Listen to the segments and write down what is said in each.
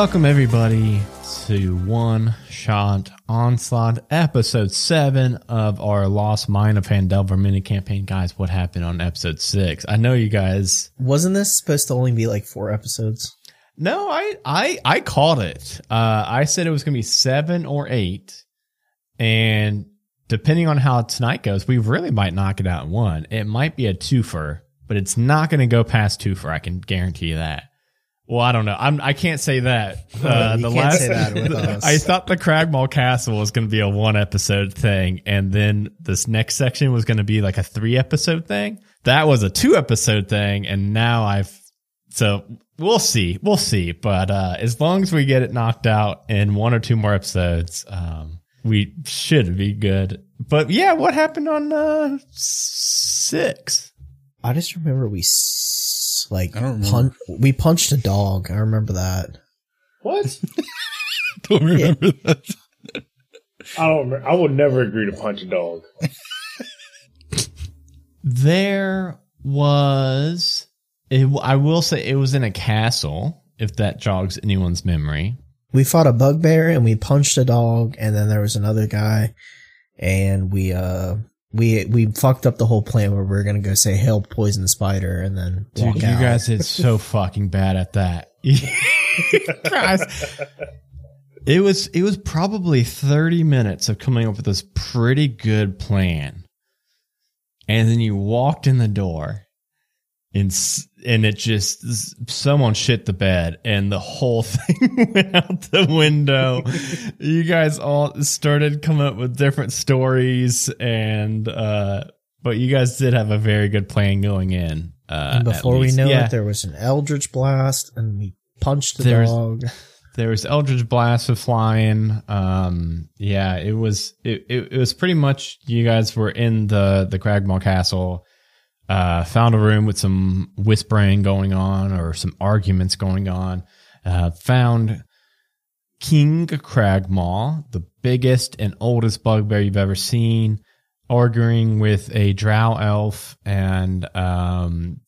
Welcome everybody to One Shot Onslaught, episode seven of our Lost Mine of Phandelver mini campaign. Guys, what happened on episode six? I know you guys. Wasn't this supposed to only be like four episodes? No, I I I called it. Uh, I said it was going to be seven or eight, and depending on how tonight goes, we really might knock it out in one. It might be a twofer, but it's not going to go past twofer. I can guarantee you that. Well, I don't know. I'm. I can't say that. Uh, You the can't last, say that with us. I thought the Cragmaw Castle was going to be a one episode thing, and then this next section was going to be like a three episode thing. That was a two episode thing, and now I've. So we'll see. We'll see. But uh, as long as we get it knocked out in one or two more episodes, um, we should be good. But yeah, what happened on uh, six? I just remember we s- like I don't remember. pun- we punched a dog. I remember that. What? Don't remember that. I don't. remem- I would never agree to punch a dog. There was. It, I will say it was in a castle. If that jogs anyone's memory. We fought a bugbear and we punched a dog, and then there was another guy, and we uh we we fucked up the whole plan where we are gonna go say hail poison spider and then Dude, you out. guys did so fucking bad at that. it was it was probably 30 minutes of coming up with this pretty good plan. And then you walked in the door and and it just someone shit the bed and the whole thing went out the window. you guys all started coming up with different stories and uh but you guys did have a very good plan going in. Uh, and before we know yeah. it, there was an eldritch blast, and we punched the There's- dog. there was Eldritch Blast of flying. Um, yeah, it was it, it, it was pretty much you guys were in the the Cragmaw Castle. Uh, found a room with some whispering going on or some arguments going on. Uh, found King Cragmaw, the biggest and oldest bugbear you've ever seen, arguing with a drow elf and um,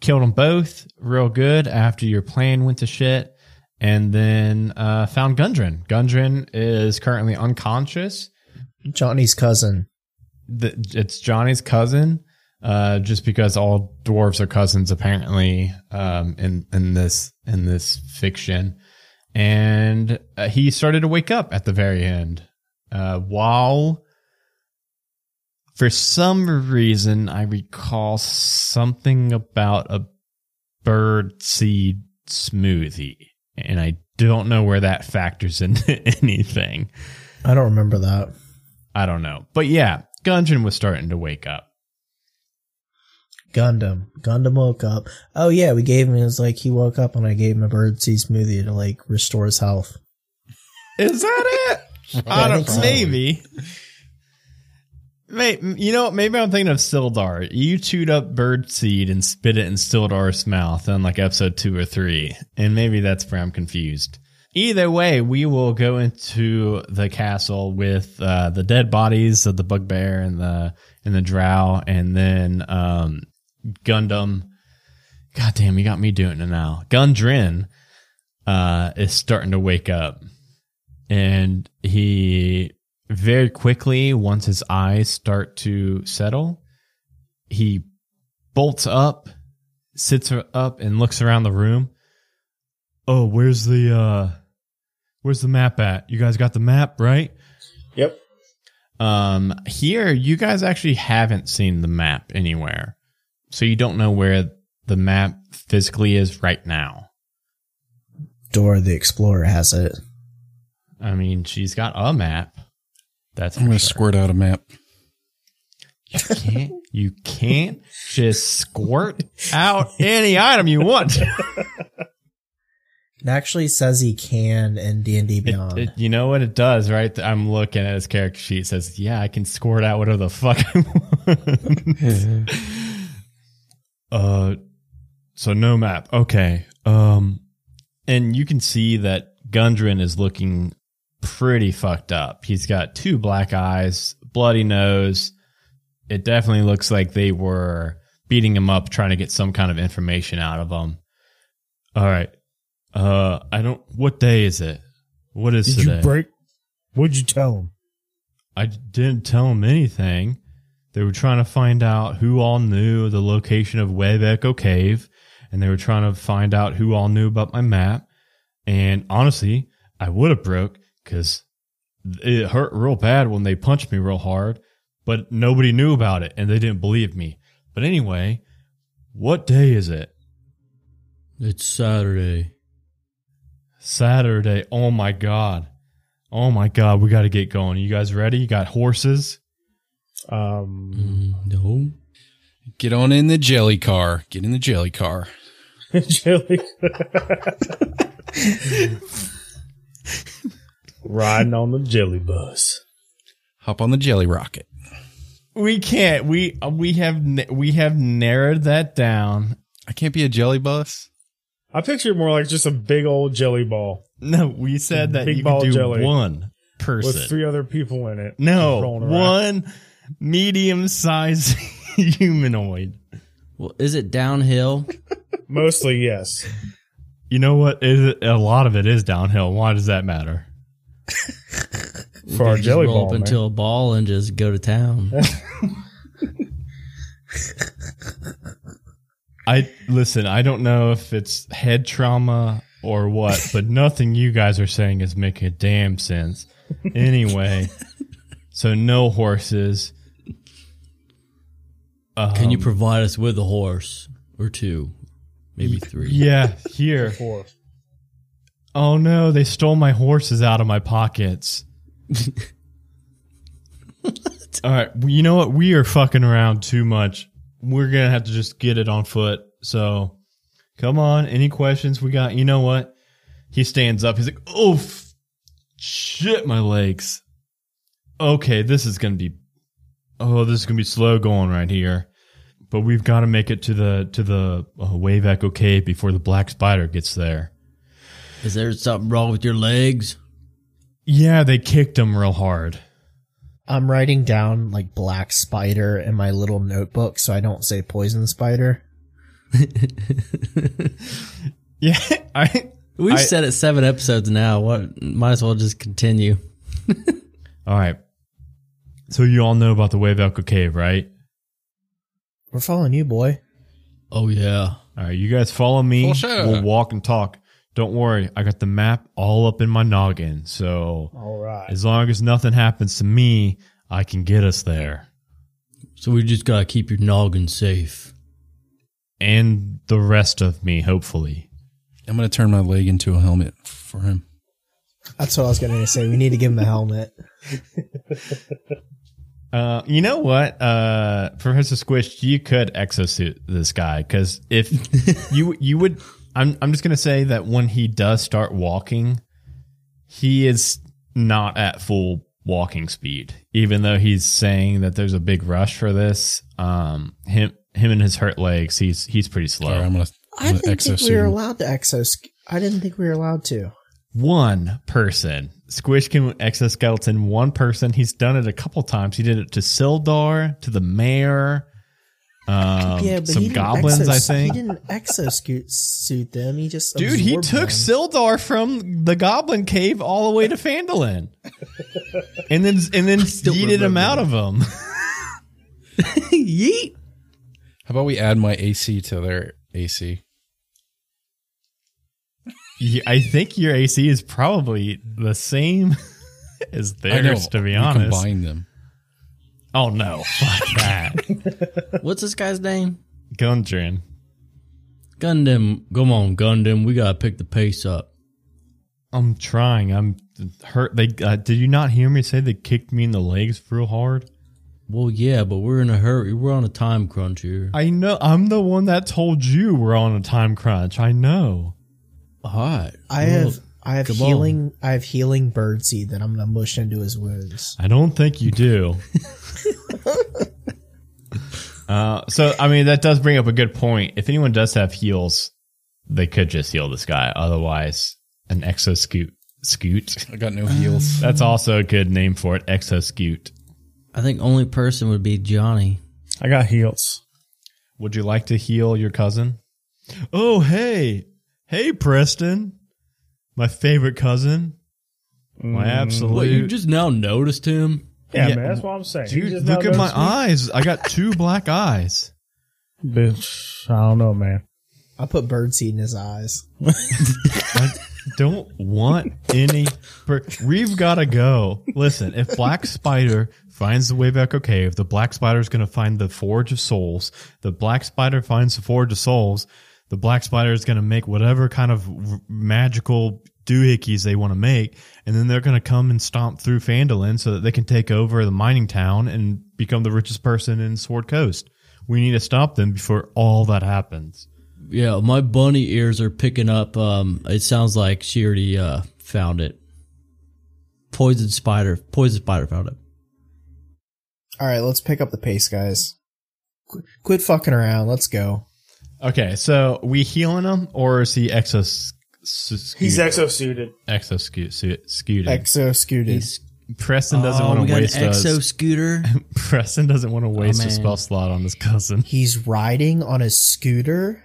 killed them both real good after your plan went to shit and then uh, found Gundren. Gundren is currently unconscious. Johnny's cousin. The, it's Johnny's cousin, uh, just because all dwarves are cousins apparently um, in in this in this fiction. And uh, he started to wake up at the very end, uh, while for some reason I recall something about a bird seed smoothie and I don't know where that factors into anything. I don't remember that. I don't know. But yeah, Gundren was starting to wake up. Gundam. Gundam woke up. Oh yeah, we gave him. It was like he woke up and I gave him a birdseed smoothie to like restore his health. Is that it? I don't so. maybe. May you know? Maybe I'm thinking of Sildar. You chewed up bird seed and spit it in Sildar's mouth on like episode two or three, and maybe that's where I'm confused. Either way, we will go into the castle with uh, the dead bodies of the bugbear and the and the drow, and then um, Gundam. God damn, you got me doing it now. Gundren uh, is starting to wake up, and he very quickly, once his eyes start to settle, he bolts up, sits up, and looks around the room. Oh, where's the uh, where's the map at? You guys got the map, right? Yep. Um, here you guys actually haven't seen the map anywhere, so you don't know where the map physically is right now. Dora the Explorer has it. I mean, she's got a map. That's I'm going to sure. squirt out a map. You can't. You can't just squirt out any item you want. It actually says he can in D and D It- Beyond. it- you know what it does, right? I'm looking at his character sheet. It says, "Yeah, I can squirt out whatever the fuck I want." uh, so no map. Okay. Um, and you can see that Gundren is looking pretty fucked up. He's got two black eyes, bloody nose. It definitely looks like they were beating him up, trying to get some kind of information out of him. All right. Uh, I don't. What day is it? What is Did today? Did you break? What'd you tell him? I didn't tell him anything. They were trying to find out who all knew the location of Wave Echo Cave, and they were trying to find out who all knew about my map. And honestly, I would have broke because it hurt real bad when they punched me real hard, but nobody knew about it and they didn't believe me. But anyway, what day is it? It's Saturday. Saturday. Oh my god. Oh my god, we got to get going. You guys ready? You got horses? Um, Mm, no. Get on in the jelly car. Get in the jelly car. jelly. Riding on the jelly bus. Hop on the jelly rocket. We can't. We we have we have narrowed that down. I can't be a jelly bus. I picture it more like just a big old jelly ball No, we said that Big you ball could do jelly. one person. with three other people in it. no, rolling around. one medium-sized humanoid. Well, is it downhill? Mostly, yes. You know what? Is it, a lot of it is downhill. Why does that matter? We For our could just jelly roll ball, up man. into a ball and just go to town. I listen. I don't know if it's head trauma or what, but nothing you guys are saying is making a damn sense. Anyway, so no horses. Can you Um, provide us with a horse or two, maybe three? Yeah, here. Four. Oh no, they stole my horses out of my pockets. All right, well, you know what? We are fucking around too much. We're gonna have to just get it on foot. So, come on. Any questions we got? You know what? He stands up. He's like, "Oh, shit, my legs." Okay, this is gonna be. Oh, this is gonna be slow going right here. But we've got to make it to the to the uh, wave echo cave before the black spider gets there. Is there something wrong with your legs? Yeah, they kicked him real hard. I'm writing down like black spider in my little notebook so I don't say poison spider. Yeah, I. We've I- said it seven episodes now. What? Might as well just continue. All right. So you all know about the Wave Echo Cave, right? We're following you, boy. Oh yeah. All right, you guys follow me. Full show. We'll walk and talk. Don't worry, I got the map all up in my noggin. So All right. as long as nothing happens to me, I can get us there. So we just gotta keep your noggin safe. And the rest of me, hopefully. I'm going to turn my leg into a helmet for him. That's what I was going to say. We need to give him a helmet. Uh, you know what, uh, Professor Squish, you could exosuit this guy because if you you would, I'm I'm just gonna say that when he does start walking, he is not at full walking speed. Even though he's saying that there's a big rush for this, um, him him and his hurt legs, he's he's pretty slow. All right, I'm going to I didn't think we were allowed to exos. I didn't think we were allowed to. One person. Squish can exoskeleton one person. He's done it a couple times. He did it to Sildar, to the mayor, um, yeah, but some he didn't goblins, I think. He didn't exosuit suit them. He just Dude, he took them. Sildar from the Goblin Cave all the way to Phandalin, and then and then yeeted him remember out of them. Yeet. How about we add my AC to their AC? Yeah, I think your AC is probably the same as I know. theirs, to be honest. Combine them. Oh no, fuck that, What's this guy's name? Gundren. Gundam. Come on, Gundam. We gotta pick the pace up. I'm trying. I'm hurt. They uh, did you not hear me say they kicked me in the legs real hard? Well, yeah, but we're in a hurry. We're on a time crunch here. I know. I'm the one that told you we're on a time crunch. I know. All right. I Well, have I have come on. healing I have healing bird seed that I'm gonna mush into his wounds. I don't think you do. uh, so I mean that does bring up a good point. If anyone does have heals, they could just heal this guy. Otherwise, an exoscoot scoot. I got no heels. That's also a good name for it. Exoscoot. I think only person would be Johnny. I got heels. Would you like to heal your cousin? Oh hey, hey Preston. my favorite cousin, my mm. absolute. What, you just now noticed him? Yeah, Yeah, man, that's what I'm saying. You Dude, just look now at my noticed me? eyes. I got two black eyes. Bitch, I don't know, man. I put birdseed in his eyes. I don't want any. per- We've got to go. Listen, if Black Spider finds the way back, okay. If the Black Spider is going to find the Forge of Souls, the Black Spider finds the Forge of Souls, the Black Spider is going to make whatever kind of magical doohickeys they want to make, and then they're going to come and stomp through Phandalin so that they can take over the mining town and become the richest person in Sword Coast. We need to stop them before all that happens. Yeah, my bunny ears are picking up. Um, it sounds like she already uh found it. Poison spider. Poison spider found it. All right, let's pick up the pace, guys. Qu- Quit fucking around. Let's go. Okay, so we healing him, or is he exos? He's exo-suited. exoscuted. Scooted. Exo scooted. He's, Preston oh, doesn't oh, want to waste an exo us. scooter. Preston doesn't want to oh, waste a spell slot on his cousin. He's riding on a scooter.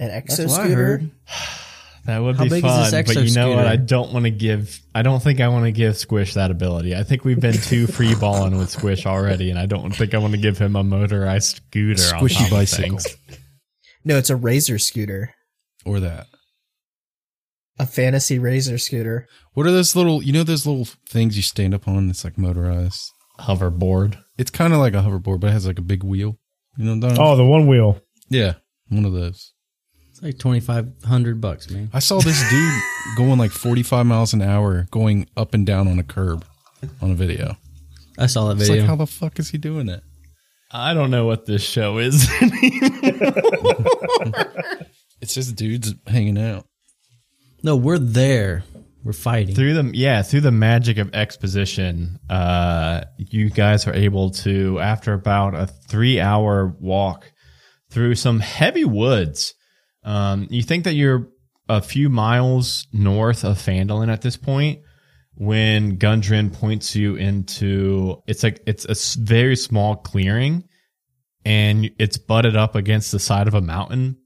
An That's exo scooter. That would How be big is fun, but you know what? I don't want to give. I don't think I want to give Squish that ability. I think we've been too free balling with Squish already, and I don't think I want to give him a motorized scooter. on Squishy top of bicycle. Things. No, it's a razor scooter. Or that. A fantasy razor scooter. What are those little, you know, those little things you stand up on that's like motorized? Hoverboard. It's kind of like a hoverboard, but it has like a big wheel. You know what I'm Oh, the one wheel. Yeah, one of those. It's like twenty five hundred bucks, man. I saw this dude going like 45 miles an hour going up and down on a curb on a video. I saw that It's video. like, how the fuck is he doing it? I don't know what this show is. It's just dudes hanging out. no, we're there. We're fighting. through the yeah through the magic of exposition uh you guys are able to after about a three hour walk through some heavy woods um you think that you're a few miles north of Phandalin at this point when Gundren points you into it's like it's a very small clearing and it's butted up against the side of a mountain.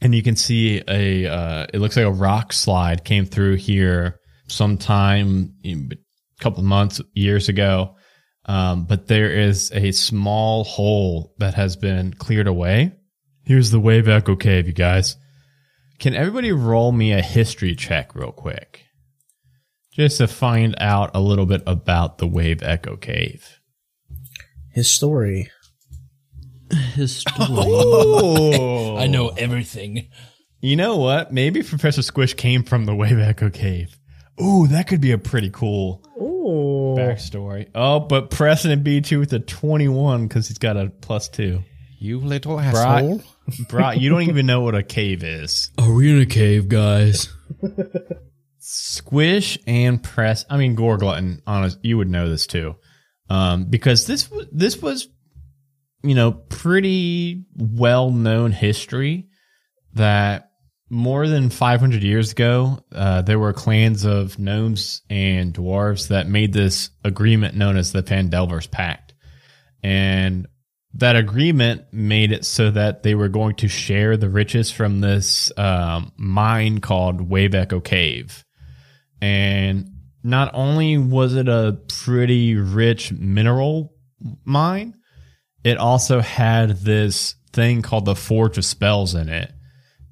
And you can see a uh, it looks like a rock slide came through here sometime a couple months years ago. Um, but there is a small hole that has been cleared away. Here's the wave echo cave you guys can everybody roll me a history check real quick just to find out a little bit about the wave echo cave His story. His story. oh I know everything. You know what? Maybe Professor Squish came from the Wave Echo Cave. Ooh, that could be a pretty cool Ooh. backstory. Oh, but Preston and B2 with a 21 because he's got a plus two. You little Brock, asshole. Brock, you don't even know what a cave is. Are we in a cave, guys? Squish and Press, I mean, Gorglutton, honest, you would know this too. Um, because this, was this was, you know, pretty well known history that more than 500 years ago, uh, there were clans of gnomes and dwarves that made this agreement known as the Phandelver's Pact. And that agreement made it so that they were going to share the riches from this um, mine called Wave Echo Cave. And not only was it a pretty rich mineral mine, it also had this thing called the Forge of Spells in it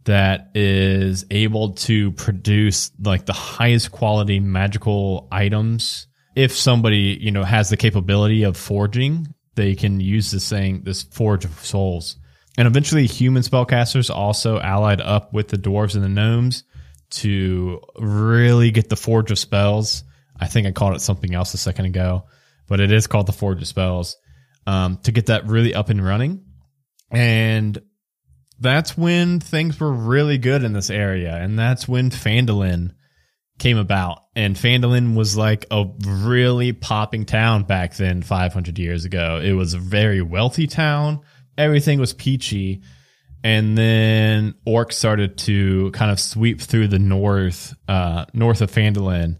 that is able to produce like the highest quality magical items. If somebody, you know, has the capability of forging, they can use this thing, this Forge of Souls. And eventually human spellcasters also allied up with the dwarves and the gnomes to really get the Forge of Spells. I think I called it something else a second ago, but it is called the Forge of Spells. Um, to get that really up and running. And that's when things were really good in this area. And that's when Phandalin came about. And Phandalin was like a really popping town back then, 500 years ago. It was a very wealthy town. Everything was peachy. And then orcs started to kind of sweep through the north, uh, north of Phandalin,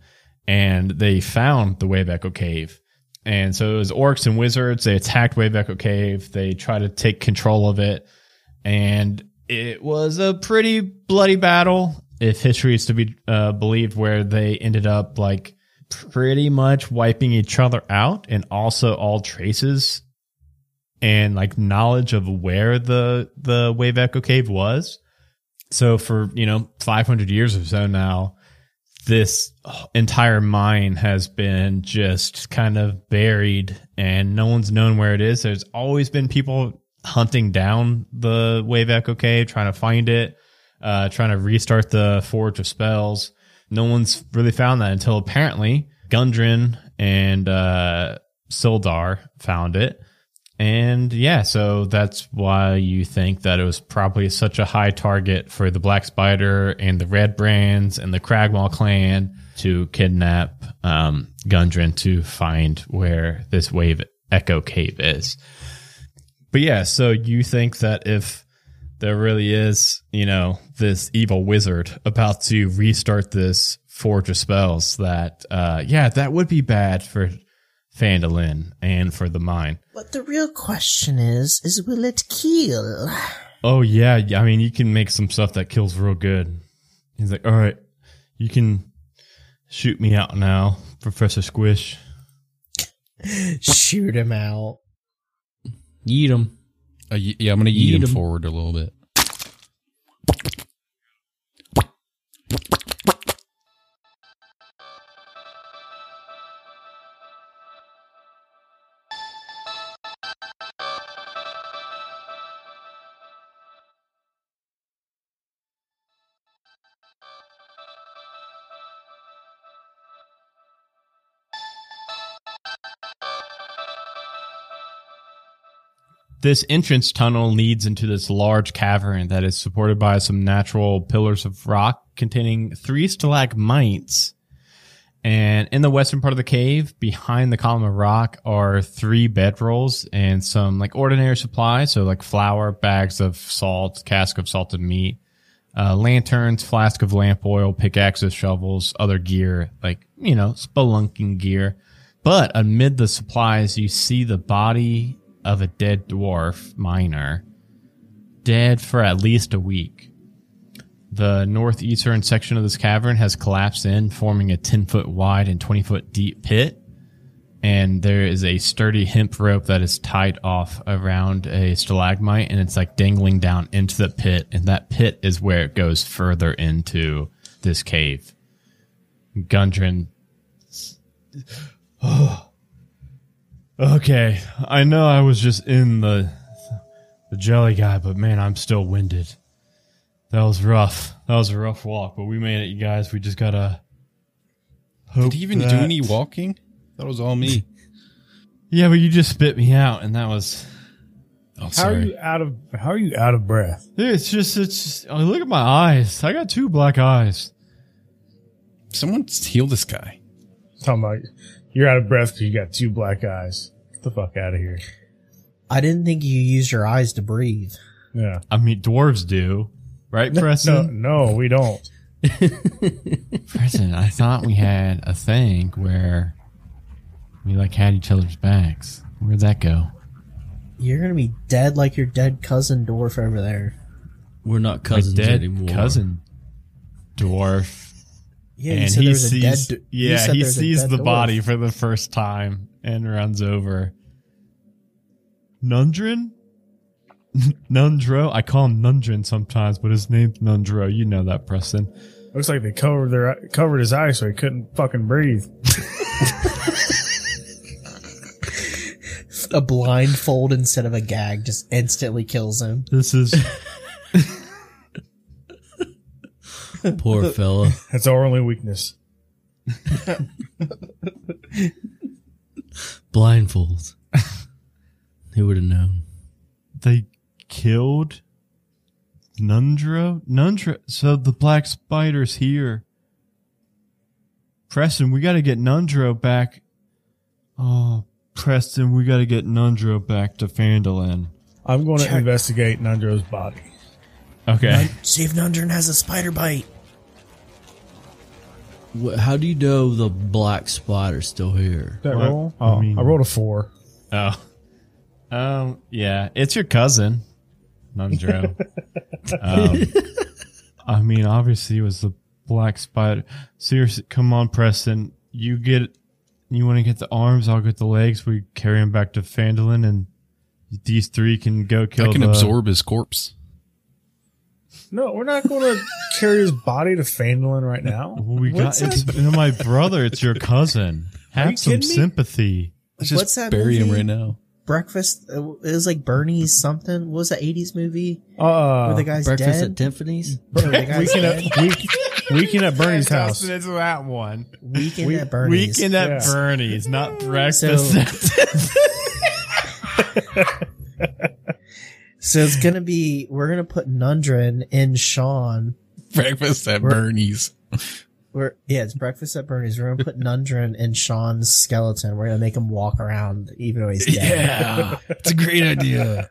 and they found the Wave Echo Cave. And so it was orcs and wizards. They attacked Wave Echo Cave. They tried to take control of it. And it was a pretty bloody battle. if history is to be uh, believed, where they ended up like pretty much wiping each other out, and also all traces and like knowledge of where the the wave echo cave was. So for you know 500 years or so now, this entire mine has been just kind of buried, and no one's known where it is. There's always been people hunting down the wave echo cave, trying to find it, uh, trying to restart the forge of spells. No one's really found that until apparently Gundren and uh, Sildar found it. And yeah, so that's why you think that it was probably such a high target for the Black Spider and the Red Brands and the Cragmaw clan to kidnap um, Gundren to find where this wave echo cave is. But yeah, so you think that if there really is, you know, this evil wizard about to restart this forge of spells, that uh, yeah, that would be bad for Phandalin and for the mine. But the real question is, is will it kill? Oh yeah, yeah, I mean you can make some stuff that kills real good. He's like, all right, you can shoot me out now, Professor Squish. Shoot him out. Eat him. Uh, yeah, I'm gonna eat, Eat him 'em. forward a little bit. This entrance tunnel leads into this large cavern that is supported by some natural pillars of rock containing three stalagmites. And in the western part of the cave, behind the column of rock, are three bedrolls and some like ordinary supplies. So like flour, bags of salt, cask of salted meat, uh, lanterns, flask of lamp oil, pickaxes, shovels, other gear, like, you know, spelunking gear. But amid the supplies, you see the body of a dead dwarf miner, dead for at least a week. The northeastern section of this cavern has collapsed in, forming a 10 foot wide and 20 foot deep pit. And there is a sturdy hemp rope that is tied off around a stalagmite and it's like dangling down into the pit. And that pit is where it goes further into this cave. Gundren oh. Okay, I know I was just in the the jelly guy, but man, I'm still winded. That was rough. That was a rough walk, but we made it, you guys. We just gotta. Hope Did he even that- do any walking? That was all me. Yeah, but you just spit me out, and that was. Oh, How are you out of How are you out of breath? Dude, it's just, it's. Just, oh, look at my eyes. I got two black eyes. Someone heal this guy. talking about you're out of breath because you got two black eyes. Get the fuck out of here. I didn't think you used your eyes to breathe. Yeah. I mean, dwarves do, right, No, Preston? no, we don't. Preston, I thought we had a thing where we like had each other's backs. Where'd that go? You're gonna be dead like your dead cousin dwarf over there. We're not My cousins dead anymore. cousin dwarf. Yeah, you and said he there a dead. sees, yeah, said he sees the dwarf. body for the first time and runs over. Nundrin? Nundro? I call him Nundrin sometimes, but his name's Nundro. You know that, Preston. Looks like they covered their covered his eyes so he couldn't fucking breathe. A blindfold instead of a gag just instantly kills him. This is Poor fella. That's our only weakness. Blindfolds. Who would have known? they killed Nundro? Nundro so the black spider's here. Preston, we gotta get Nundro back. Oh, Preston, we gotta get Nundro back to Phandalin. I'm going to Check. investigate Nandro's body. Okay. See if Nundrin has a spider bite. Wh- How do you know the black spider's still here? That What? roll? I Oh, I, mean- rolled a four. Oh. Um, yeah, it's your cousin, Nundro. um, I mean, obviously it was the black spider. Seriously, come on, Preston. You get, you want to get the arms, I'll get the legs. We carry him back to Phandalin and these three can go kill I can the- absorb his corpse. No, we're not going to carry his body to Phandalin right now. Well, we got, What's it's you know, my brother, it's your cousin. you Have some kidding me? sympathy. Let's just What's that bury him movie? right now. Breakfast. uh, It was like Bernie's something. What was that '80s movie Uh, where the guy's Breakfast dead? at Tiffany's. Where the guy's weekend dead? at, week, weekend at Bernie's house. It's that one. Weekend We- at Bernie's. Weekend at Yeah. Bernie's, not breakfast. So it's gonna be we're gonna put Nundren in Sean. Breakfast at Bernie's. We're yeah, it's breakfast at Bernie's. We're gonna put Nundren in Sean's skeleton. We're gonna make him walk around even though he's dead. Yeah, it's a great idea.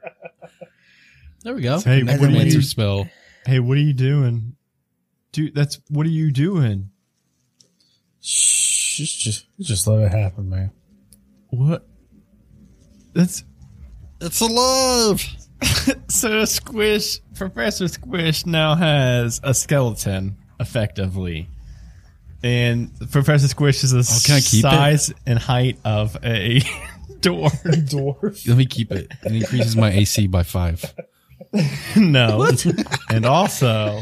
There we go. hey, what are Necromancer you? spell. Hey, what are you doing? Dude, that's what are you doing? Shh, just, just, just let it happen, man. What? That's It's alive. so Squish. Professor Squish now has a skeleton, effectively, and Professor Squish is the Oh, can I keep it? size and height of a dwarf. Dwarf. Let me keep it. It increases my AC by five. no, and also,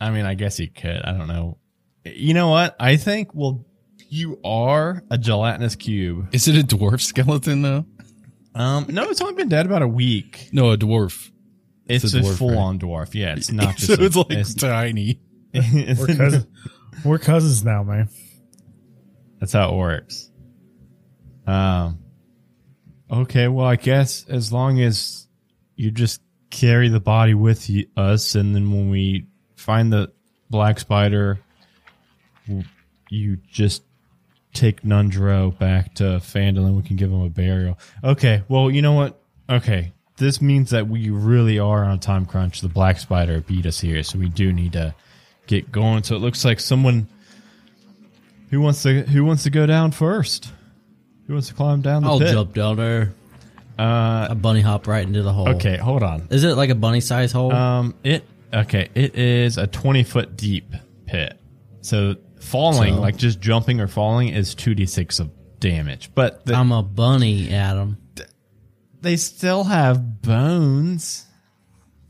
I mean, I guess you could. I don't know. You know what? I think well, you are a gelatinous cube. Is it a dwarf skeleton though? Um, no, it's only been dead about a week. No, a dwarf. It's, It's a a, dwarf, full on dwarf. Yeah, it's not just. so a- it's like it's- tiny. We're, cousin, we're cousins now, man. That's how it works. Um. Okay, well, I guess as long as you just carry the body with you, us, and then when we find the black spider, you just take Nundro back to Phandalin. We can give him a burial. Okay, well, you know what? Okay, this means that we really are on a time crunch. The black spider beat us here, so we do need to get going. So it looks like someone who wants to who wants to go down first. Who wants to climb down the I'll pit? jump down there. Uh, A bunny hop right into the hole. okay, hold on. Is it like a bunny size hole? Um, it okay. It is a twenty foot deep pit. So falling, So- like just jumping or falling, is two d six of damage. But the, I'm a bunny, Adam. they still have bones.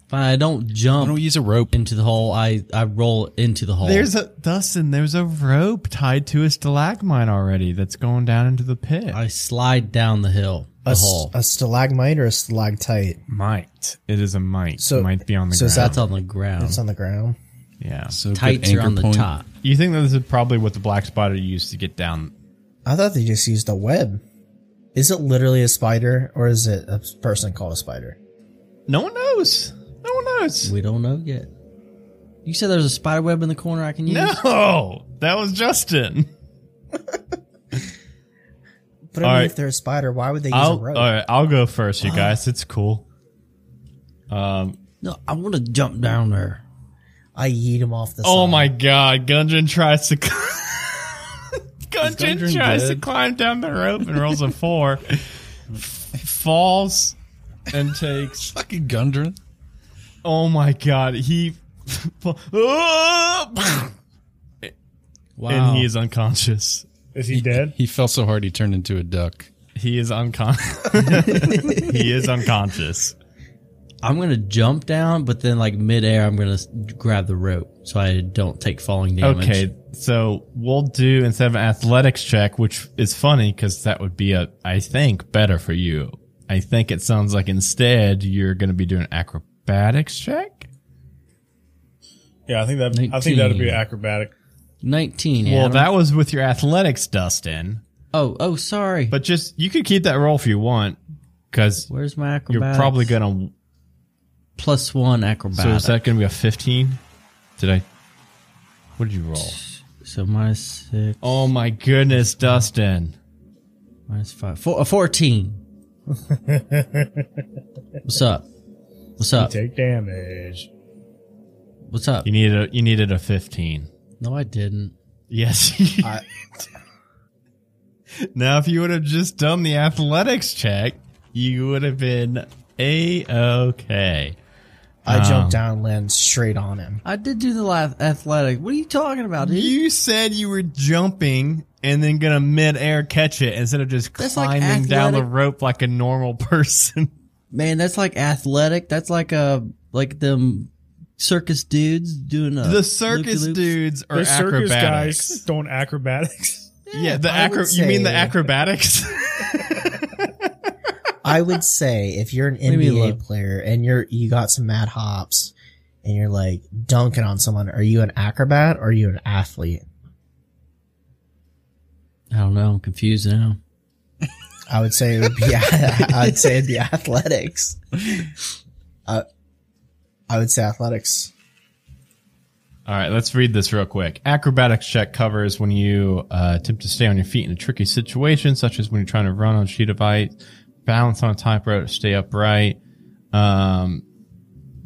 But I don't Why jump don't we use a rope? into the hole. I, I roll into the hole. There's a Dustin. There's a rope tied to a stalagmite already that's going down into the pit. I slide down the hill. The A, s- hole. a stalagmite or a stalactite? might. It is a might. So- it might be on the so is ground. That's on the ground. It's on the ground. Yeah. So Tights are on the point. top. You think that this is probably what the black spider used to get down? I thought they just used a web. Is it literally a spider or is it a person called a spider? No one knows. No one knows. We don't know yet. You said there's a spider web in the corner I can use? No, that was Justin. But I mean, right. if they're a spider, why would they use I'll, a rope? all right, I'll go first, you guys. It's cool. Um. No, I want to jump down there. I yeet him off the Oh side. my God, Gundren tries to. Gundren Gundren tries to climb down the rope and rolls a four, f- falls, and takes. Fucking Gundren. Oh my God, he. Wow. And he is unconscious. Is he dead? He fell so hard he turned into a duck. He is unconscious. he is unconscious. I'm going to jump down, but then like midair, I'm going to grab the rope so I don't take falling damage. Okay, so we'll do instead of an athletics check, which is funny because that would be a, I think, better for you. I think it sounds like instead you're going to be doing acrobatics check. Yeah, I think that. I think that'd be acrobatic. 19. Well, Adam. that was with your athletics, Dustin. Oh, oh, sorry. But just you could keep that roll if you want because Where's my you're probably going to. Plus one So is that going to be a 15? Did I? What did you roll? So minus six, Oh my goodness, Dustin. minus five, four, uh, 14. What's up? What's up? Take damage. What's up? You needed a, you needed a 15. No, I didn't. Yes. you now, if you would have just done the athletics check, you would have been a okay. I Um, jumped down, and landed straight on him. I did do the lath- athletic. What are you talking about, dude? You said you were jumping and then gonna mid-air catch it instead of just That's like climbing down the athletic. rope like a normal person. Man, that's like athletic. That's like a like them circus dudes doing a the circus loop-de-loops. dudes are The circus acrobatics. guys doing acrobatics. Yeah, the I acro- you mean the say- acrobatics? I would say if you're an do you NBA player and you're you got some mad hops and you're like dunking on someone, are you an acrobat or are you an athlete? I don't know. I'm confused now. I would say it would be. I'd say it'd be athletics. Uh, I would say athletics. All right, let's read this real quick. Acrobatics check covers when you uh, attempt to stay on your feet in a tricky situation, such as when you're trying to run on a sheet of ice, balance on a tightrope, stay upright, um,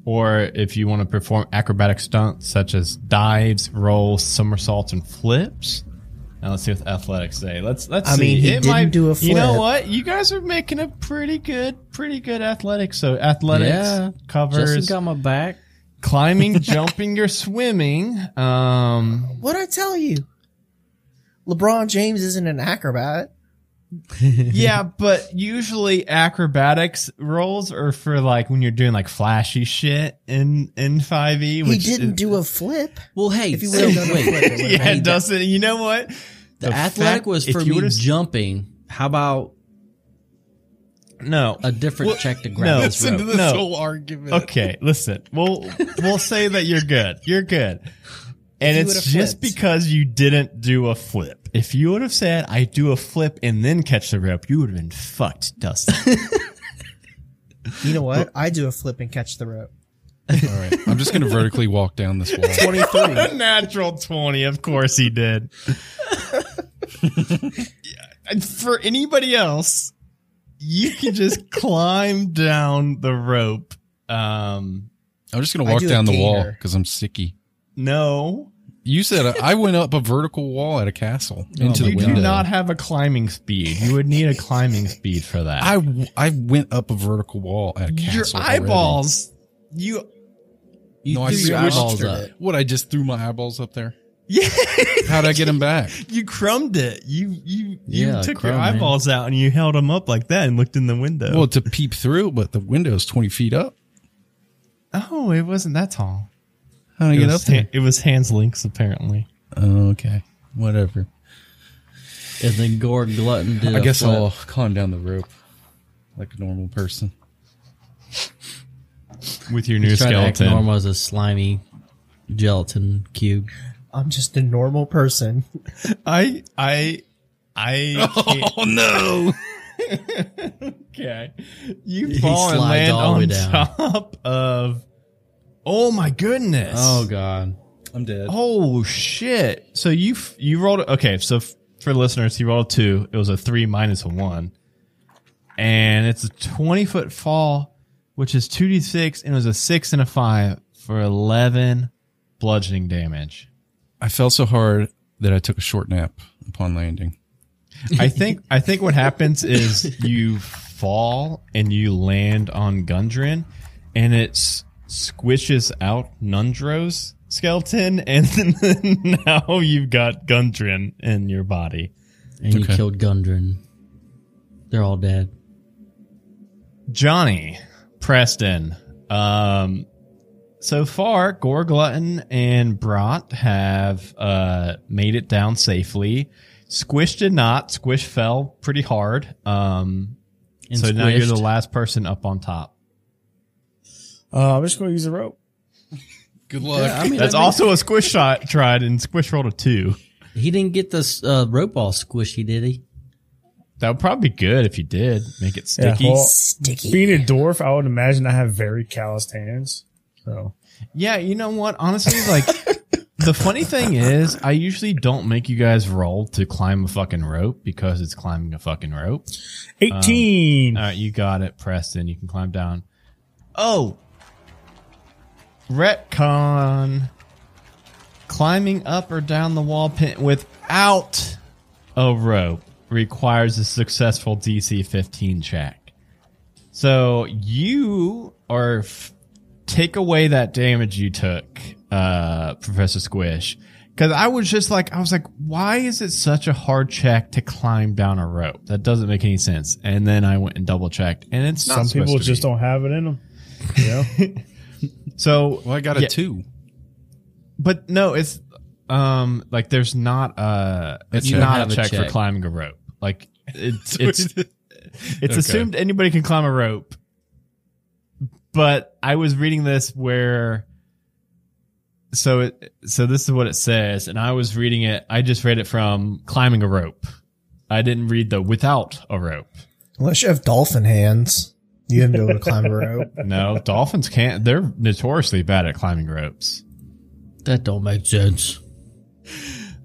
or if you want to perform acrobatic stunts such as dives, rolls, somersaults, and flips. Now let's see what the athletics say. Let's let's I see. mean, he it didn't might do a flip. You know what? You guys are making a pretty good, pretty good athletics. So athletics Yeah, covers Justin got my back. climbing, jumping, or swimming. Um, What I tell you? LeBron James isn't an acrobat. Yeah, but usually acrobatics roles are for like when you're doing like flashy shit in in Five E. He didn't do a flip. Well, hey, If he so, would've a wait. flip, yeah, it doesn't. You know what? The, The athletic fact- was for me jumping. How about No, a different Well, check to no, grab this listen rope? to this No. whole argument. Okay, listen. We'll we'll say that you're good. You're good. And it's just flipped. because you didn't do a flip. If you would have said, I do a flip and then catch the rope, you would have been fucked, Dustin. You know what? I do a flip and catch the rope. All right, I'm just gonna vertically walk down this wall. Twenty three. A natural 20. Of course he did. and for anybody else, you can just climb down the rope. Um, I'm just gonna walk do down the wall because I'm sicky. no, You said I went up a vertical wall at a castle oh, into you the do window. not have a climbing speed. You would need a climbing speed for that. I, I went up a vertical wall at a your castle. already. eyeballs. You You No, I threw your eyeballs up. What? I just threw my eyeballs up there. yeah. How'd I get them back? You crumbed it. You you you Yeah, took crumb, your man. eyeballs out and you held them up like that and looked in the window. Well, to peep through, but the window's 20 feet up. oh, it wasn't that tall. How do I It get was, up there? ha- it was hands links apparently. Oh, okay, whatever. And then Gore Glutton did. I a guess flip. I'll climb down the rope like a normal person. With your new He's trying to act skeleton. normal as a slimy gelatin cube. I'm just a normal person. I I I oh, can't- Oh no! okay. You fall and land all the way on top of. Oh my goodness! Oh God! I'm dead. Oh shit! So you you rolled okay. So f- for listeners, he rolled a two. It was a three minus a one, and it's a twenty foot fall, which is two d six, and it was a six and a five for eleven bludgeoning damage. I fell so hard that I took a short nap upon landing. I think I think what happens is you fall and you land on Gundren, and it s- squishes out Nundro's skeleton, and then now you've got Gundren in your body. And you killed Gundren. They're all dead. Johnny Preston. Um, so far, Gore Glutton and Brat have uh, made it down safely. Squish did not. Squish fell pretty hard. Um, And so now you're the last person up on top. Uh, I'm just going to use a rope. Good luck. Yeah, I mean, That's I mean, also a Squish shot tried, and Squish rolled a two. He didn't get this uh, rope all squishy, did he? That would probably be good if you did make it sticky. Yeah, well, Sticky. being a dwarf, I would imagine I have very calloused hands. So Yeah, you know what? Honestly, like the funny thing is, I usually don't make you guys roll to climb a fucking rope because it's climbing a fucking rope. 18. All right, you got it, Preston. You can climb down. Oh, retcon. Climbing up or down the wall pin without a rope requires a successful DC 15 check. So you are take away that damage you took, uh, Professor Squish. Cause I was just like, I was like, why is it such a hard check to climb down a rope? That doesn't make any sense. And then I went and double checked and it's Some people just be. don't have it in them. You know? So, Well, I got a Yeah. two. but no, it's, um, like there's not a, It's it's a- not have a a check, for climbing a rope. Like it's, it's, it's Okay. assumed anybody can climb a rope. But I was reading this where so it so this is what it says and I was reading it I just read it from climbing a rope. I didn't read the without a rope. Unless you have dolphin hands, you have to be able to climb a rope. No, dolphins can't they're notoriously bad at climbing ropes. That don't make sense.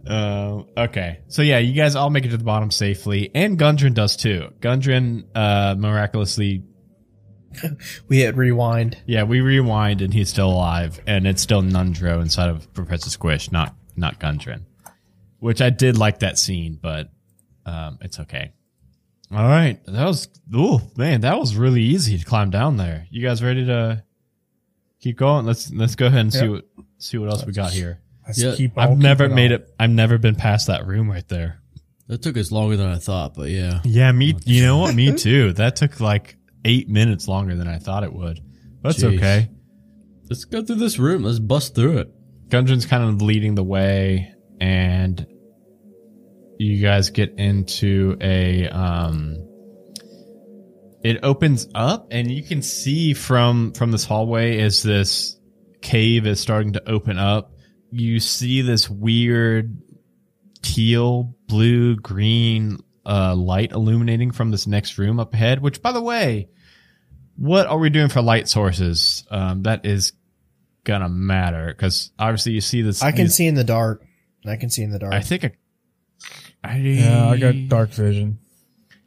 Uh, okay. So yeah, you guys all make it to the bottom safely and Gundren does too. Gundren uh miraculously We hit rewind. Yeah, we rewind and he's still alive, and it's still Nundro inside of Professor Squish, not not Gundren. Which I did like that scene, but um, it's okay. All right, that was oh man, that was really easy to climb down there. You guys ready to keep going? Let's let's go ahead and see what see what else we got here. Let's Yeah, keep I've never made on. it. I've never been past that room right there. That took us longer than I thought, but yeah. Yeah, me. You know what? Me too. That took like eight minutes longer than I thought it would. That's Jeez. okay. Let's go through this room. Let's bust through it. Gundren's kind of leading the way, and you guys get into a. Um, it opens up, and you can see from from this hallway as this cave is starting to open up. You see this weird teal, blue, green uh, light illuminating from this next room up ahead. Which, by the way, what are we doing for light sources? Um, that is gonna matter because obviously you see this. I can see in the dark. I can see in the dark. I think. I, I, Yeah, I got dark vision.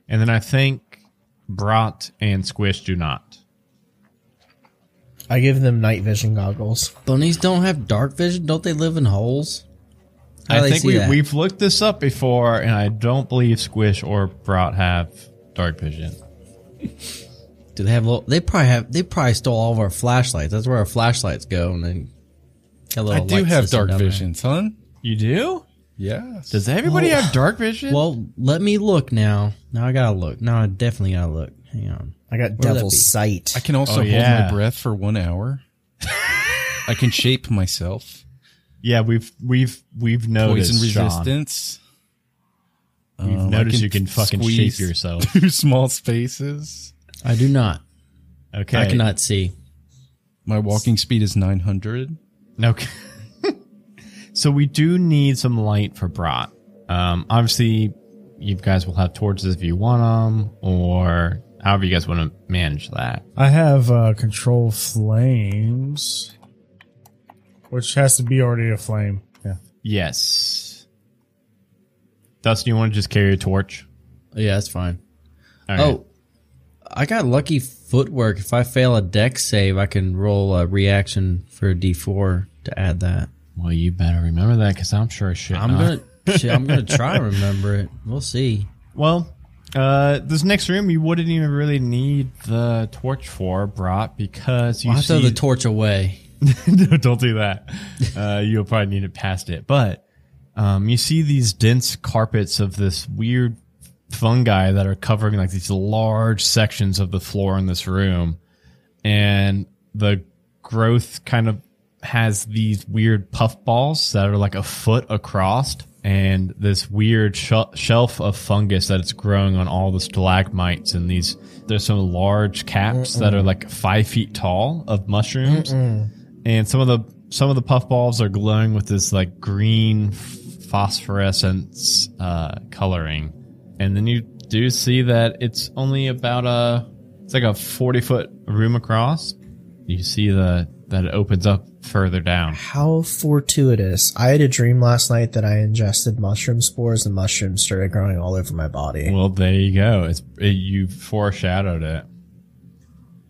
And then I think Brat and Squish do not. I give them night vision goggles. Bunnies don't have dark vision. Don't they live in holes? How I think we, that? we've looked this up before, and I don't believe Squish or Brat have dark vision. Do they have? Little, they probably have. They probably stole all of our flashlights. That's where our flashlights go, and then. got a I do have dark down there. vision, son. You do? Yes. Does everybody have dark vision? Well, let me look now. Now I gotta look. Now I definitely gotta look. Hang on. I got that devil's sight. I can also Oh, hold yeah. my breath for one hour. I can shape myself. yeah, we've we've we've noticed Poison Sean. resistance. We've Um, I noticed you can fucking shape yourself. through small spaces. I do not. Okay, I cannot see. My walking speed is 900. Okay. So we do need some light for Brat. Um, obviously, you guys will have torches if you want them, or however you guys want to manage that. I have uh, control flames, which has to be already a flame. Yeah. Yes. Dustin, you want to just carry a torch? Yeah, that's fine. All right. Oh, I got lucky footwork. If I fail a Dex save, I can roll a reaction for a D4 to add that. Well, you better remember that because I'm sure shit. I'm not. gonna. shit, I'm gonna try and remember it. We'll see. Well, uh, this next room you wouldn't even really need the torch for, Brat, because you I'll throw see the torch away. no, don't do that. Uh, you'll probably need it past it. But um, you see these dense carpets of this weird fungi that are covering like these large sections of the floor in this room, and the growth kind of has these weird puff balls that are like a foot across. And this weird sh- shelf of fungus that it's growing on all the stalagmites and these. There's some large caps that are like five feet tall of mushrooms and some of the some of the puffballs are glowing with this like green phosphorescence uh, coloring, and then you do see that it's only about a it's like a forty foot room across. You see the that it opens up further down. How fortuitous. I had a dream last night that I ingested mushroom spores and mushrooms started growing all over my body. Well, there you go. It's it, you foreshadowed it.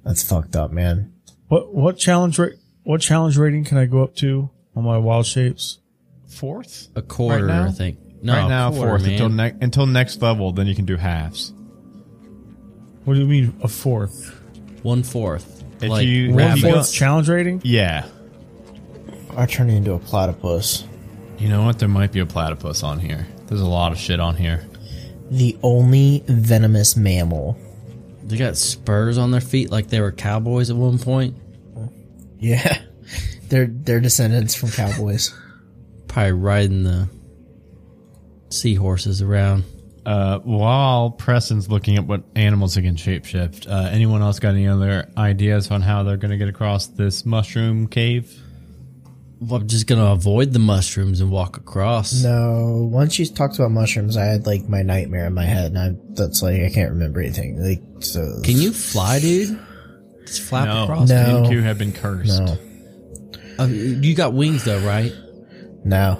That's fucked up, man. What what challenge rate? What challenge rating can I go up to on my wild shapes? Fourth A quarter, Right now? I think. No, right now, a quarter, fourth man. until ne- until next level. Then you can do halves. What do you mean a fourth? One fourth. If Like you, One if you fourth go- challenge rating. yeah. I turned into a platypus. You know what? There might be a platypus on here. There's a lot of shit on here. The only venomous mammal. They got spurs on their feet like they were cowboys at one point. Yeah. They're they're descendants from cowboys. Probably riding the seahorses around. Uh, while Preston's looking at what animals that can shapeshift, uh, anyone else got any other ideas on how they're going to get across this mushroom cave? Well, I'm just gonna avoid the mushrooms and walk across. No, once you talked about mushrooms, I had like my nightmare in my head, and I that's like I can't remember anything. Like so. Can you fly, dude? Just flap No, across. No. NQ have been cursed. No, Uh, you got wings though, right? no,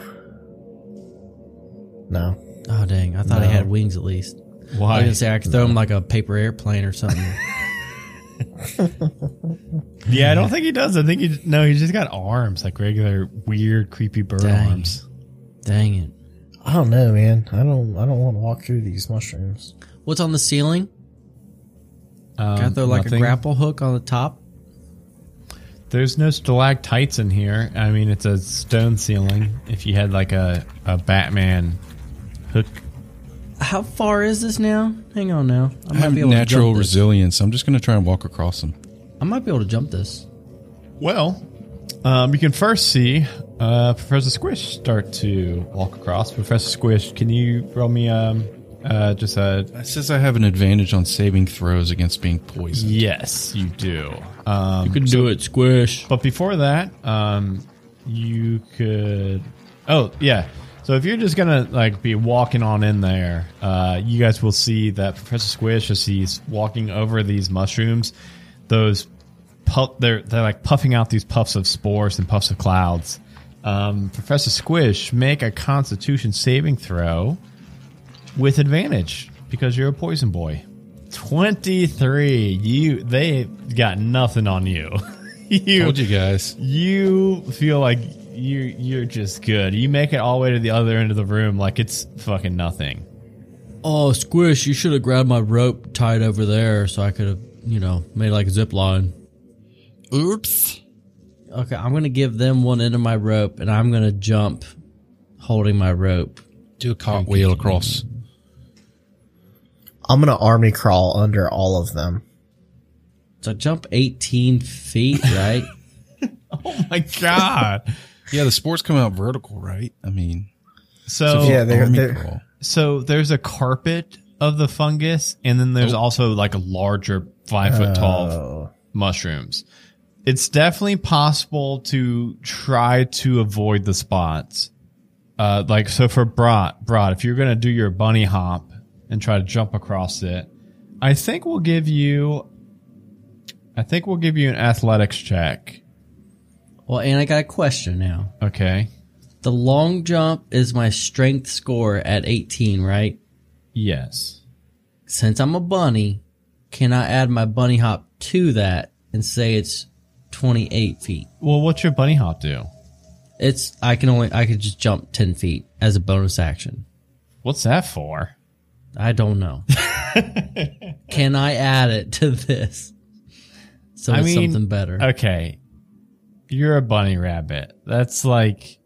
no. Oh dang! I thought he had wings at least. Why? I was Why? gonna say I could throw him like a paper airplane or something. Yeah, I don't think he does. I think he no, he's just got arms, like regular weird, creepy bird Dang. arms. Dang it! I don't know, man. I don't. I don't want to walk through these mushrooms. What's on the ceiling? Um, Got there like a grapple hook on the top? There's no stalactites in here. I mean, it's a stone ceiling. If you had like a, a Batman hook, How far is this now? Hang on now. I I might have be able natural to jump this. resilience. I'm just going to try and walk across them. I might be able to jump this. well, um, you can first see uh, Professor Squish start to walk across. Professor Squish, can you roll me um, uh, just a It says I have an advantage on saving throws against being poisoned. yes? You do. Um, You can do it, squish. But before that, um, you could. Oh yeah. So if you're just gonna like be walking on in there, uh, you guys will see that Professor Squish as he's walking over these mushrooms, those puff they're they're like puffing out these puffs of spores and puffs of clouds. Um, Professor Squish, make a Constitution saving throw with advantage because you're a poison boy. Twenty three. You they got nothing on you. you Told you guys. you feel like you you're just good. You make it all the way to the other end of the room like it's fucking nothing. Oh, squish! You should have grabbed my rope tied over there, so I could have, you know, made like a zip line. Oops. Okay, I'm gonna give them one end of my rope, and I'm gonna jump, holding my rope. Do a cartwheel across. I'm gonna army crawl under all of them. So jump 18 feet, right? Oh my god. Yeah, the sports come out vertical, right? I mean, so Yeah, they're- they're- so there's a carpet of the fungus and then there's also like a larger 5 foot tall Oh, mushrooms. It's definitely possible to try to avoid the spots. Uh, like so for Brot, Brot, if you're gonna do your bunny hop and try to jump across it, I think we'll give you, I think we'll give you an athletics check. Well, and I got a question now. Okay. The long jump is my strength score at 18, right? Yes. Since I'm a bunny, can I add my bunny hop to that and say it's 28 feet? Well, what's your bunny hop do? It's I can only I could just jump 10 feet as a bonus action. What's that for? I don't know. can I add it to this? So I it's mean, something better. Okay. You're a bunny rabbit. That's like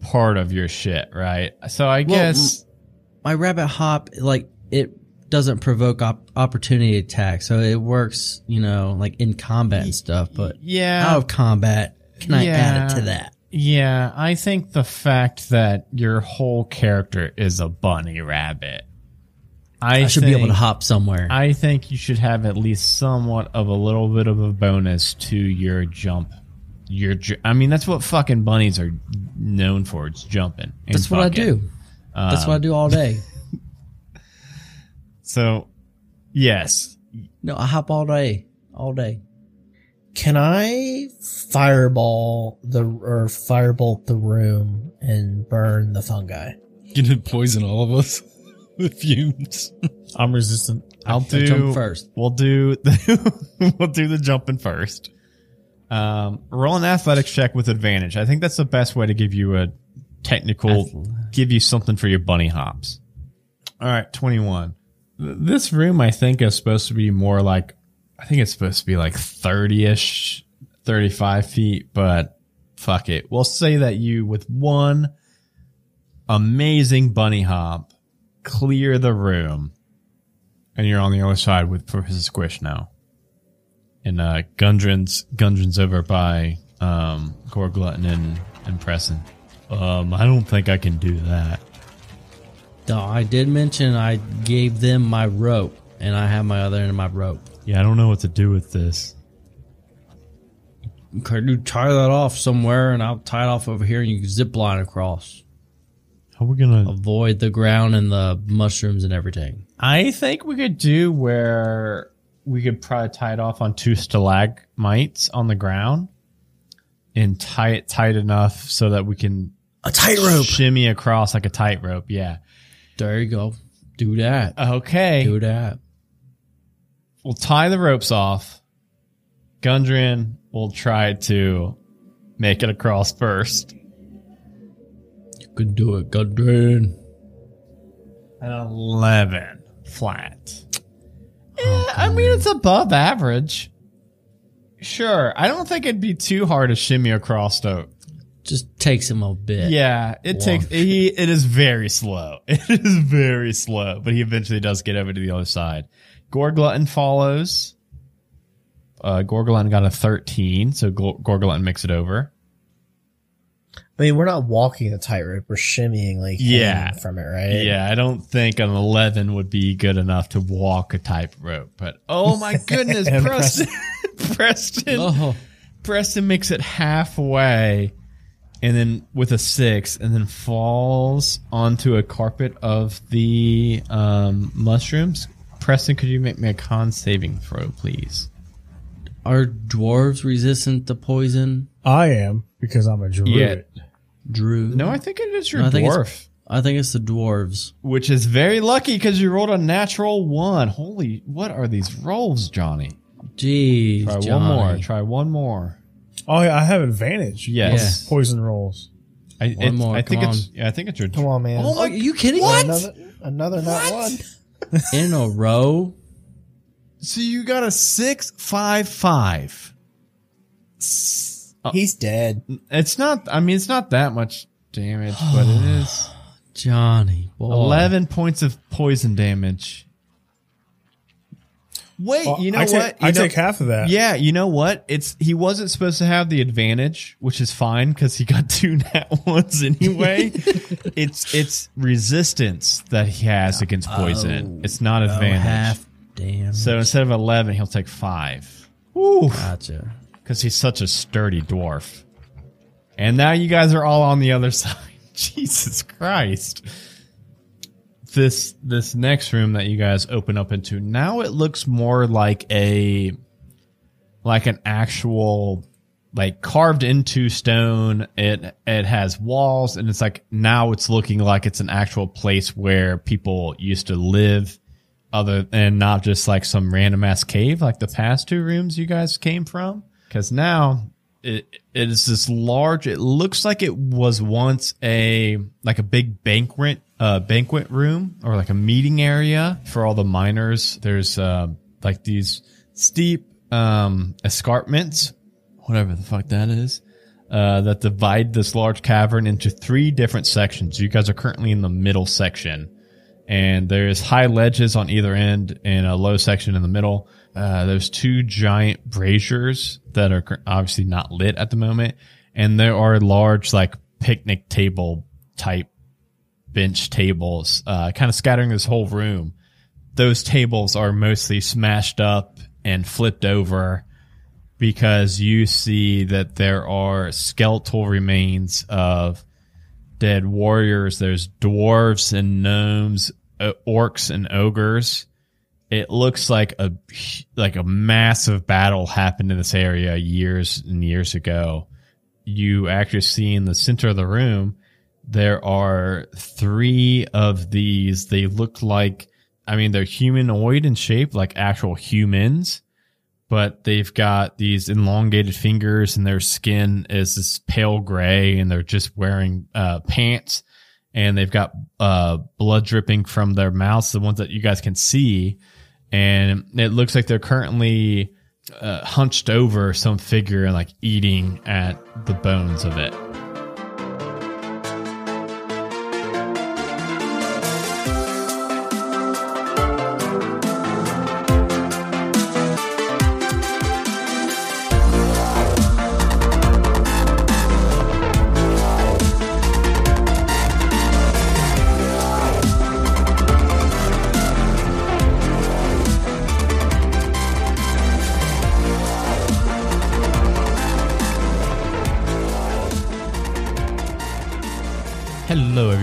part of your shit, right? So I guess my rabbit hop like it doesn't provoke op- opportunity attack so it works you know like in combat and stuff but yeah. out of combat can i add it to that Yeah, I think the fact that your whole character is a bunny rabbit. I, i, should be able to hop somewhere I think you should have at least somewhat of a little bit of a bonus to your jump. Your, ju- I mean, that's what fucking bunnies are known for. It's jumping. and that's what i fucking. do that's what i do all day So, yes, no i hop all day all day Can I fireball the or firebolt the room and burn the fungi? Gonna poison all of us with fumes. I'm resistant. I'll do jump first. We'll do the, we'll do the jumping first. Um, roll an athletics check with advantage. I think that's the best way to give you a technical, Ath- give you something for your bunny hops. All right, twenty one. This room, I think, is supposed to be more like I think it's supposed to be like 30 ish, 35 feet, but fuck it. We'll say that you, with one amazing bunny hop, clear the room, and you're on the other side with Professor Squish now. And uh, Gundren's, Gundren's over by um, Gorglutton and, and Preston. Um, I don't think I can do that. No, I did mention I gave them my rope, and I have my other end of my rope. Yeah, I don't know what to do with this. Could you tie that off somewhere, and I'll tie it off over here, and you can zip line across. How are we gonna? Avoid the ground and the mushrooms and everything. I think we could do where we could probably tie it off on two stalagmites on the ground and tie it tight enough so that we can A tightrope. shimmy across like a tightrope. Yeah. There you go. Do that. Okay. Do that. We'll tie the ropes off. Gundren will try to make it across first. You can do it, Gundren. An 11 flat. Eh, I mean, it's above average. Sure. I don't think it'd be too hard to shimmy across though. Just takes him a bit. Yeah, it Long. takes he it is very slow. It is very slow, but he eventually does get over to the other side. Gorglutton follows. Uh Gorglutton got a 13, so Gor- Gorglutton makes it over. I mean, we're not walking a tightrope. We're shimmying like Yeah. from it, right? Yeah, I don't think an 11 would be good enough to walk a tightrope. but oh my goodness, And Preston Preston Oh, Preston makes it halfway and then with a six and then falls onto a carpet of the um, mushrooms. Preston, could you make me a con saving throw, please? are dwarves resistant to poison? I am because I'm a druid. Drew. No, I think it is your No, I think it's- dwarf, I think it's the dwarves. which is very lucky because you rolled a natural one. Holy, what are these rolls, Johnny? Jeez, Try Johnny. one more. Try one more. Oh, yeah, I have advantage. Yes. Yeah. Poison rolls. I, One it- more, I think come it's. Yeah, I think it's your. Come on, man. Oh my, are you kidding me? Another, another not one. In a row? So you got a six five five. Uh, He's dead. It's not. I mean, it's not that much damage, but it is Johnny. Boy. eleven points of poison damage. Wait, Well, you know I what? Take, You I know- take half of that. Yeah, you know what? It's he wasn't supposed to have the advantage, which is fine because he got two nat ones anyway. it's it's resistance that he has against poison. Oh, it's not Oh, advantage. half. Damn. So instead of eleven, he'll take five. Ooh, gotcha. Because he's such a sturdy dwarf. And now you guys are all on the other side. Jesus Christ. This this next room that you guys open up into now it looks more like a like an actual like carved into stone. It it has walls and it's like now it's looking like it's an actual place where people used to live other and not just like some random ass cave like the past two rooms you guys came from. Because now it it is this large. It looks like it was once a like a big banquet uh banquet room or like a meeting area for all the miners. There's uh like these steep um escarpments, whatever the fuck that is. Uh, that divide this large cavern into three different sections. You guys are currently in the middle section and there's high ledges on either end and a low section in the middle. Uh, there's two giant braziers that are obviously not lit at the moment, and there are large like picnic table type bench tables, uh, kind of scattering this whole room. Those tables are mostly smashed up and flipped over because you see that there are skeletal remains of dead warriors. There's dwarves and gnomes, uh, orcs and ogres. It looks like a like a massive battle happened in this area years and years ago. You actually see in the center of the room there are three of these. They look like I mean they're humanoid in shape, like actual humans but they've got these elongated fingers and their skin is this pale gray and they're just wearing uh, pants and they've got uh, blood dripping from their mouths, the ones that you guys can see. And it looks like they're currently uh, hunched over some figure and like eating at the bones of it.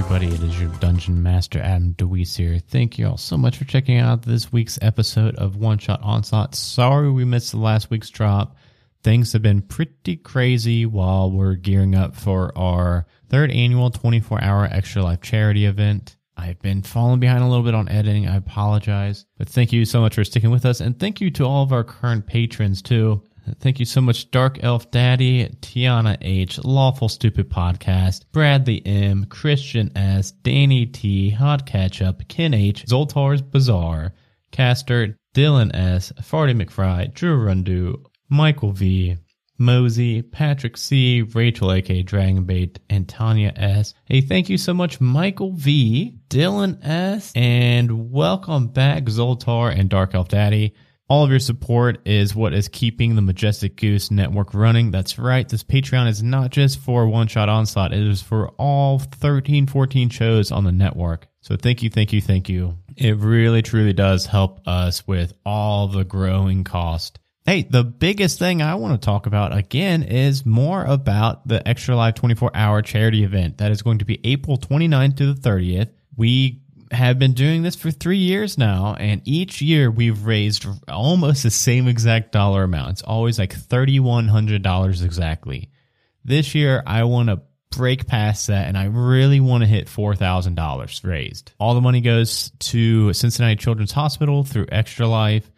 Everybody. It is your Dungeon Master, Adam DeWeese here. Thank you all so much for checking out this week's episode of One Shot Onslaught. Sorry we missed the last week's drop. Things have been pretty crazy while we're gearing up for our third annual 24 hour Extra Life charity event. I've been falling behind a little bit on editing. I apologize. But thank you so much for sticking with us. And thank you to all of our current patrons, too. Thank you so much, Dark Elf Daddy, Tiana H, Lawful Stupid Podcast, Bradley M, Christian S, Danny T, Hot Ketchup, Ken H, Zoltar's Bazaar, Caster, Dylan S, Farty McFry, Drew Rundu, Michael V, Mosey, Patrick C, Rachel aka Dragonbait, and Tanya S. Hey, thank you so much, Michael V, Dylan S, and welcome back, Zoltar and Dark Elf Daddy. All of your support is what is keeping the Majestic Goose network running. That's right. This Patreon is not just for One Shot Onslaught. It is for all 13, 14 shows on the network. So thank you, thank you, thank you. It really, truly does help us with all the growing cost. Hey, the biggest thing I want to talk about again is more about the Extra Life 24 hour charity event that is going to be April 29th to the 30th. We have been doing this for three years now, and each year we've raised almost the same exact dollar amount. It's always like $3,100 exactly. This year, I want to break past that, and I really want to hit $4,000 raised. All the money goes to Cincinnati Children's Hospital through Extra Life,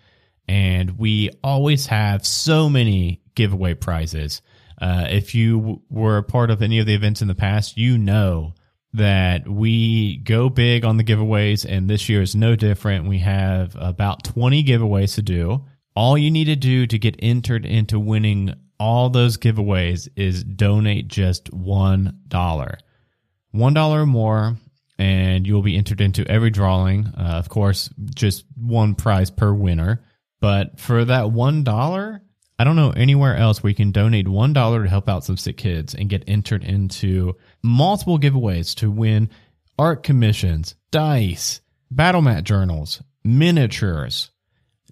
and we always have so many giveaway prizes. Uh, if you were a part of any of the events in the past, you know that we go big on the giveaways, and this year is no different. We have about 20 giveaways to do. All you need to do to get entered into winning all those giveaways is donate just $1. $1 or more, and you'll be entered into every drawing. Uh, of course, just one prize per winner. But for that $1, I don't know anywhere else where you can donate $1 to help out some sick kids and get entered into multiple giveaways to win art commissions, dice, battle mat journals, miniatures,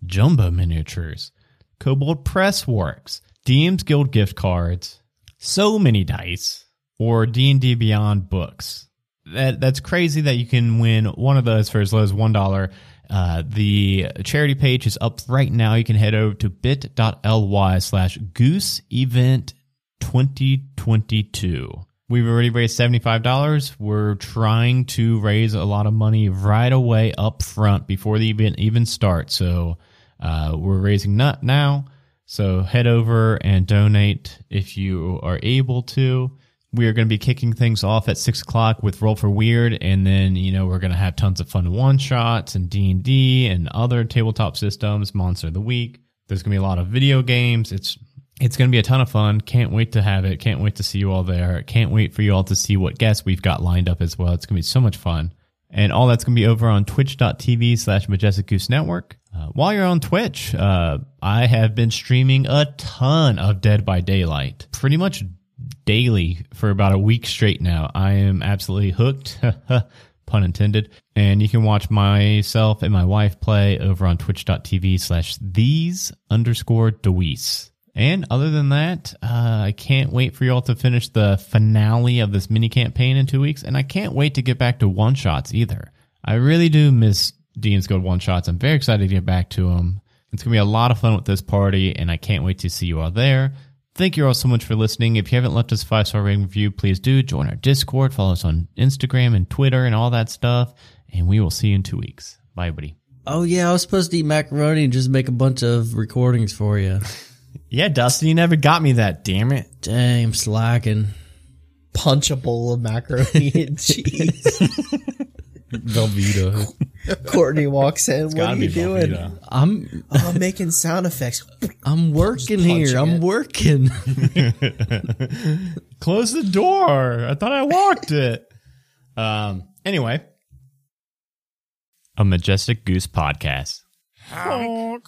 jumbo miniatures, Kobold Press Works, DM's Guild gift cards, so many dice, or D&D Beyond books. That that's crazy that you can win one of those for as low as one dollar. Uh, the charity page is up right now. You can head over to bit.ly slash goose event 2022. We've already raised $75. We're trying to raise a lot of money right away up front before the event even starts. So uh, we're raising nut now. So head over and donate if you are able to. We are going to be kicking things off at six o'clock with Roll for Weird, and then you know we're going to have tons of fun one shots and D and D and other tabletop systems. Monster of the Week. There's going to be a lot of video games. It's it's going to be a ton of fun. Can't wait to have it. Can't wait to see you all there. Can't wait for you all to see what guests we've got lined up as well. It's going to be so much fun. And all that's going to be over on twitch.tv slash Majestic Goose Network. Uh, while you're on Twitch, uh, I have been streaming a ton of Dead by Daylight, pretty much daily for about a week straight now. I am absolutely hooked, pun intended. And you can watch myself and my wife play over on twitch.tv slash these underscore Deweese. And other than that, uh, I can't wait for y'all to finish the finale of this mini campaign in two weeks. And I can't wait to get back to one shots either. I really do miss DM's Guild one shots. I'm very excited to get back to them. It's going to be a lot of fun with this party, and I can't wait to see you all there. Thank you all so much for listening. If you haven't left us a five star rating review, please do join our Discord, follow us on Instagram and Twitter and all that stuff. And we will see you in two weeks. Bye, buddy. Oh yeah, I was supposed to eat macaroni and just make a bunch of recordings for you. Yeah, Dustin, you never got me that. Damn it. Dang, I'm slacking. Punch a bowl of macaroni and cheese. Velveeta. Courtney walks in. What are you doing? Velveeta. I'm Oh, I'm making sound effects. I'm working here. I'm it. working. Close the door. I thought I locked it. Um. Anyway, a majestic goose podcast. Honk.